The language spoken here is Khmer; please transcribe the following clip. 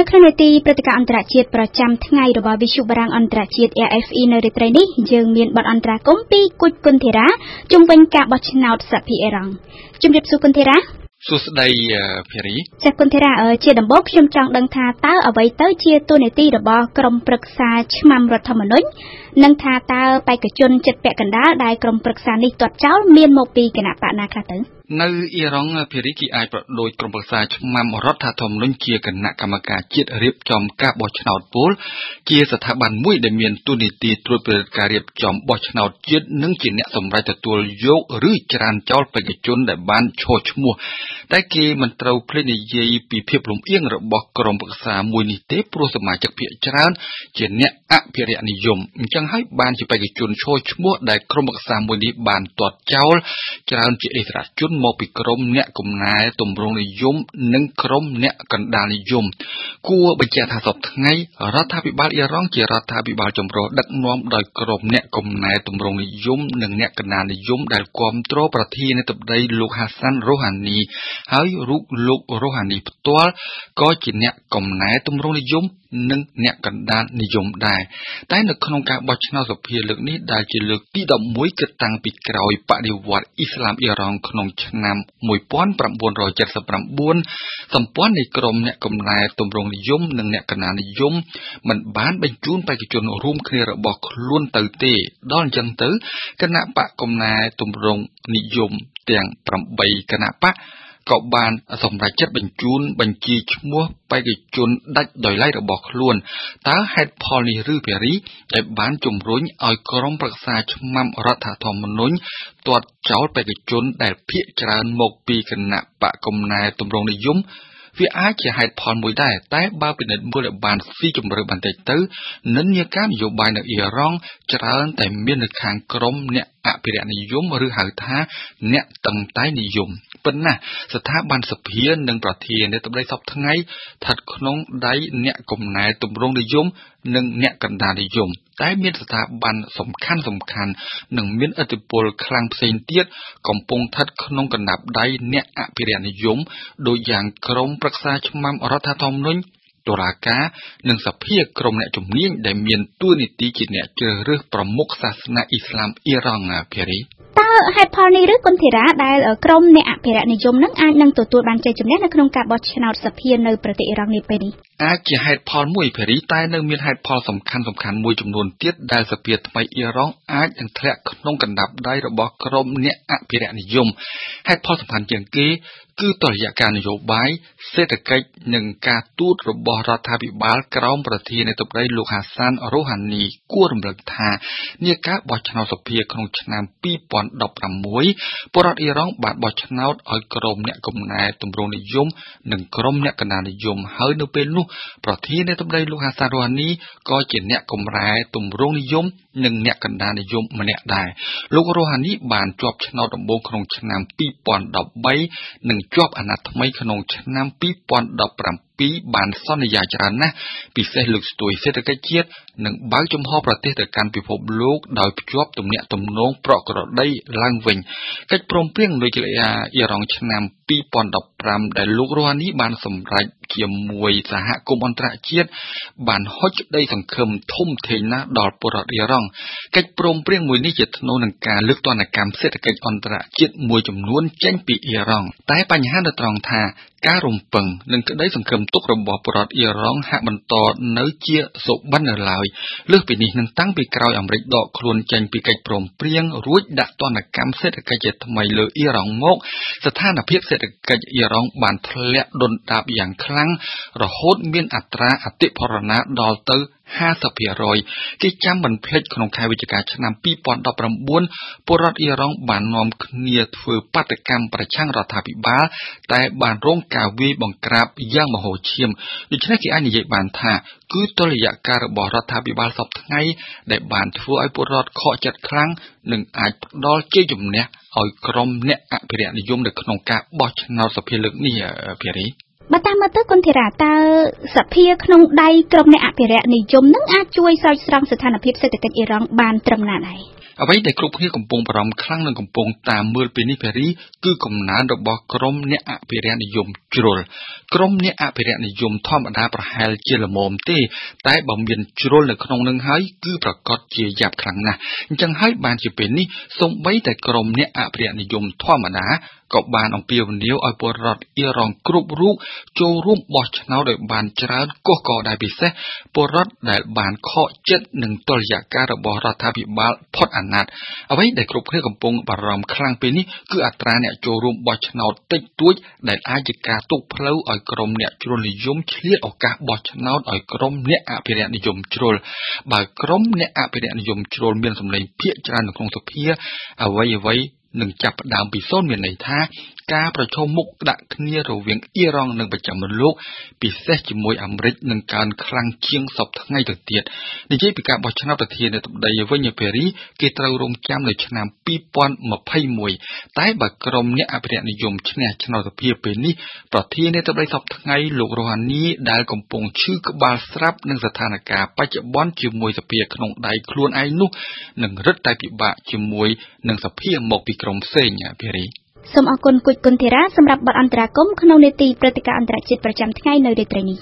នៅក្នុងនេតិព្រឹត្តិការណ៍អន្តរជាតិប្រចាំថ្ងៃរបស់វិទ្យុបារាំងអន្តរជាតិ RFE នៅរាត្រីនេះយើងមានបទអន្តរាគមន៍ពីគុជគុនធីរ៉ាជំវិញការបោះឆ្នោតសភាអេរ៉ង់ជំរាបសួរគុនធីរ៉ាសួស្តីភារីចាគុនធីរ៉ាជាដំបូងខ្ញុំចង់ដឹងថាតើអ្វីទៅជាទូនីតិរបស់ក្រមប្រឹក្សាឆ្មាំរដ្ឋធម្មនុញ្ញនិងថាតើបេក្ខជនចិត្តពាក់កណ្ដាលដែលក្រមប្រឹក្សានេះទាត់ចោលមានមកពីគណៈបកណាខ្លះទៅ នៅអ៊ីរ៉ង់ភារីគីអាចប្រដូចក្រុមប្រឹក្សាឆ្មាំរដ្ឋធម្មនុញ្ញជាគណៈកម្មការជាតិរៀបចំការបោះឆ្នោតពលជាស្ថាប័នមួយដែលមានទូនីតិត្រួតពិនិត្យការរៀបចំបោះឆ្នោតជាតិនិងជាអ្នកសម្រេចទទួលយកឬច្រានចោលបេក្ខជនដែលបានឈរឈ្មោះតែគេមិនត្រូវភ្លេចនិយាយពីភាពលំអៀងរបស់ក្រុមប្រឹក្សាមួយនេះទេព្រោះសមាជិកភាគច្រើនជាអ្នកអភិរក្សនិយមអញ្ចឹងហើយបានជាបេក្ខជនឈរឈ្មោះដែលក្រុមប្រឹក្សាមួយនេះបានទាត់ចោលច្រើនជាអិសរាជជនមកពីក្រមអ្នកកំណែទម្រង់និយម និងក្រមអ្នកកណ្ដាលនិយម គួរបញ្ជាក់ថាសពថ្ងៃរដ្ឋាភិបាលអ៊ីរ៉ង់ជារដ្ឋាភិបាលចម្រុះដឹកនាំដោយក្រមអ្នកកំណែទម្រង់និយមនិងអ្នកកណ្ដាលនិយមដែលគ្រប់គ្រងប្រធានាធិបតីលោកហាសាន់រ៉ូហានី ហើយរូបលោករ៉ូហានីផ្ទាល់ក៏ជាអ្នកកំណែទម្រង់និយមនិងអ្នកកណ្ដាលនិយមដែរតែនៅក្នុងការបោះឆ្នោតសភាលើកនេះដែលជាលើកទី11គិតតាំងពីក្រោយបដិវត្តអ៊ីស្លាមអ៊ីរ៉ង់ក្នុងឆ្នាំ1979សម្ព័ន្ធនៃក្រុមអ្នកកំណែទម្រង់និយមនិងអ្នកកណ្ដាលនិយមមិនបានបញ្ជូនបេក្ខជនរួមគ្នារបស់ខ្លួនទៅទេ ដល់អញ្ចឹងទៅគណៈបកកំណែទម្រង់និយមទាំង8គណៈបកក៏បានសម្រេចចិត្តបញ្ជូនបញ្ជីឈ្មោះបេក្ខជនដាច់ដោយឡែករបស់ខ្លួនតើហេតុផលនេះឬភារីដែលបានជំរុញឲ្យក្រុមប្រឹក្សាឆ្មាំរដ្ឋធម្មនុញ្ញទាត់ចោលបេក្ខជនដែលភាគច្រើនមកពីគណៈបកកំណែទម្រង់និយម វាអាចជាហេតុផលមួយដែរតែបើពិនិត្យមើលឲ្យបានស៊ីជម្រៅបន្តិចទៅនិន្នាការនយោបាយនៅអ៊ីរ៉ង់ច្រើនតែមាននៅខាងក្រមអ្នកអភិរក្សនិយមឬហៅថា អ្នកតឹងតែនិយមប៉ុន្តែស្ថាប័នសភានិងប្រធានាធិបតីសពថ្ងៃស្ថិតក្នុងដៃអ្នកកំណែទម្រង់និយម និងអ្នកកណ្ដាលនិយម តែមានស្ថាប័នសំខាន់សំខាន់និងមានឥទ្ធិពលខ្លាំងផ្សេងទៀតកំពុងស្ថិតក្នុងកណ្ដាប់ដៃអ្នកអភិរក្សនិយមដូចយ៉ាងក្រមប្រឹក្សាឆ្មាំរដ្ឋធម្មនុញ្ញ តុលាការ និងសភាក្រុមអ្នកជំនាញដែលមានតួនាទីជាអ្នកជ្រើសរើសប្រមុខសាសនាអ៊ីស្លាមអ៊ីរ៉ង់ភារីតើហេតុផលនេះឬគុនធីរ៉ាដែលក្រមអ្នកអភិរក្សនិយមនឹងអាចនឹងទទួលបានជ័យជំនះនៅក្នុងការបោះឆ្នោតសភានៅប្រទេសអ៊ីរ៉ង់នេះពេលនេះ អាចជាហេតុផលមួយភារីតែនៅមានហេតុផលសំខាន់សំខាន់មួយចំនួនទៀតដែលសភាថ្មីអ៊ីរ៉ង់អាចនឹងធ្លាក់ក្នុងកណ្ដាប់ដៃរបស់ក្រមអ្នកអភិរក្សនិយមហេតុផលសំខាន់ជាងគេគឺតរយៈការនយោបាយសេដ្ឋកិច្ចនិងការទូតរបស់រដ្ឋាភិបាលក្រោមប្រធានាធិបតីលោកហាសានរ៉ូហានីគួររំលឹកថានាការបោះឆ្នោតសភាក្នុងឆ្នាំ2016ពលរដ្ឋអ៊ីរ៉ង់បានបោះឆ្នោតឲ្យក្រុមអ្នកកំណែទម្រង់និយមនិងក្រុមអ្នកកណ្ដាលនិយមហើយនៅពេលនោះប្រធានាធិបតីលោកហាសានរ៉ូហានីក៏ជាអ្នកកំរែទម្រង់និយម និងអ្នកកណ្ដាលនិយមម្នាក់ដែរលោករ៉ូហានីបានជាប់ឆ្នោតដំបូងក្នុងឆ្នាំ2013និងជាប់អាណត្តិថ្មីក្នុងឆ្នាំ2017 2012បានសន្យាច្រើនណាស់ពិសេសលើកស្ទួយសេដ្ឋកិច្ចជាតិនិងបើកចំហប្រទេសទៅកាន់ពិភពលោកដោយភ្ជាប់ទំនាក់ទំនងប្រក្រតីឡើងវិញកិច្ចព្រមព្រៀងនុយក្លេអ៊ែរអ៊ីរ៉ង់ឆ្នាំ2015ដែលលោករ៉ូហានីបានសម្រេចជាមួយសហគមន៍អន្តរជាតិបានហុចក្តីសង្ឃឹមធំធេងណាស់ដល់ពលរដ្ឋអ៊ីរ៉ង់កិច្ចព្រមព្រៀងមួយនេះជាថ្នូវនឹងការលើកទណ្ឌកម្មសេដ្ឋកិច្ចអន្តរជាតិមួយចំនួនចេញពីអ៊ីរ៉ង់តែបញ្ហានៅត្រង់ថាការរំពឹងនិងក្តីសង្ឃឹមទុករបស់ពលរដ្ឋអ៊ីរ៉ង់ហាក់បន្តនៅជាសុបិននៅឡើយលើសពីនេះនឹងតាំងពីក្រោយអាមេរិកដកខ្លួនចេញពីកិច្ចព្រមព្រៀងរួចដាក់ទណ្ឌកម្មសេដ្ឋកិច្ចជាថ្មីលើអ៊ីរ៉ង់មក ស្ថានភាពសេដ្ឋកិច្ចអ៊ីរ៉ង់បានធ្លាក់ដុនដាបយ៉ាងខ្លាំងរហូតមានអត្រាអតិផរណាដល់ទៅ 50%គេចាំមិនភ្លេចក្នុងខែវិច្ឆិកាឆ្នាំ2019ពលរដ្ឋអ៊ីរ៉ង់បាននាំគ្នាធ្វើបាតកម្មប្រឆាំងរដ្ឋាភិបាលតែបានរងការវាយបង្ក្រាបយ៉ាងមហោឈាមដូច្នេះគេអាចនិយាយបានថាគឺតុល្យការរបស់រដ្ឋាភិបាលសពថ្ងៃដែលបានធ្វើឲ្យពលរដ្ឋខកចិត្តខ្លាំងនិងអាចផ្ដល់ជ័យជំនះឲ្យក្រុមអ្នកអភិរក្សនិយមនៅក្នុងការបោះឆ្នោតសភាលើកនេះភារី បើតាមមើលទៅគុនធីរ៉ាតើសភាក្នុងដៃក្រុមអ្នកអភិរក្សនិយមនឹងអាចជួយស្រោចស្រង់ស្ថានភាពសេដ្ឋកិច្ចអ៊ីរ៉ង់បានត្រឹមណាដែរអ្វីដែលគ្រប់គ្នាកំពុងបារម្ភខ្លាំងនិងកំពុងតាមមើលពីនេះភារីគឺកំណើនរបស់ក្រុមអ្នកអភិរក្សនិយមជ្រុលក្រុមអ្នកអភិរក្សនិយមធម្មតាប្រហែលជាល្មមទេ តែបើមានជ្រុលនៅក្នុងនឹងហើយគឺប្រកាសជាយ៉ាប់ខ្លាំងណាស់អញ្ចឹងហើយបានជាពេលនេះសូម្បីតែក្រុមអ្នកអភិរក្សនិយមធម្មតា ក៏បានអំពាវនាវឲ្យពលរដ្ឋអ៊ីរ៉ង់គ្រប់រូបចូលរួមបោះឆ្នោតឲ្យបានច្រើនកុះកដែរពិសេសពលរដ្ឋដែលបានខកចិត្តនឹងតុល្យការរបស់រដ្ឋាភិបាលផុតអាណត្តិអ្វីដែលគ្រប់គ្នាកំពុងបារម្ភខ្លាំងពេលនេះគឺអត្រាអ្នកចូលរួមបោះឆ្នោតតិចតួចដែលអាចជាការទុកផ្លូវឲ្យក្រុមអ្នកជ្រុលនិយមឆ្លៀតឱកាសបោះឆ្នោតឲ្យក្រុមអ្នកអភិរក្សនិយមជ្រុលបើក្រុមអ្នកអភិរក្សនិយមជ្រុលមានសម្លេងភាគច្រើននៅក្នុងសភាអ្វីអ្វី នឹងចាប់ផ្ដើមពីសូន្យមានន័យថាការប្រឈមមុខដាក់គ្នារវាងអ៊ីរ៉ង់និងប្រចាំលោកពិសេសជាមួយអាមេរិកនឹងកើនខ្លាំងជាងសពថ្ងៃទៅទៀតនិយាយពីការបោះឆ្នោតប្រធានាធិបតីវិញពេរីគេត្រូវរងចាំនៅឆ្នាំ2021តែបើក្រុមអ្នកអភិរក្សនិយមឈ្នះឆ្នោតសភាពេលនេះប្រធានាធិបតីសពថ្ងៃលោករ៉ូហានីដែលកំពុងឈឺក្បាលស្រាប់នឹងស្ថានភាពបច្ចុប្បន្នជាមួយសភាក្នុងដៃខ្លួនឯងនោះនឹងរឹតតែពិបាកជាមួយនឹងសភាមកពីក្រុមផ្សេងភារីសូមអរគុណគុជគុណធីរ៉ាសម្រាប់បទអន្តរាគមក្នុងនេតិព្រឹត្តិការណ៍អន្តរជាតិប្រចាំថ្ងៃនៅរាត្រីនេះ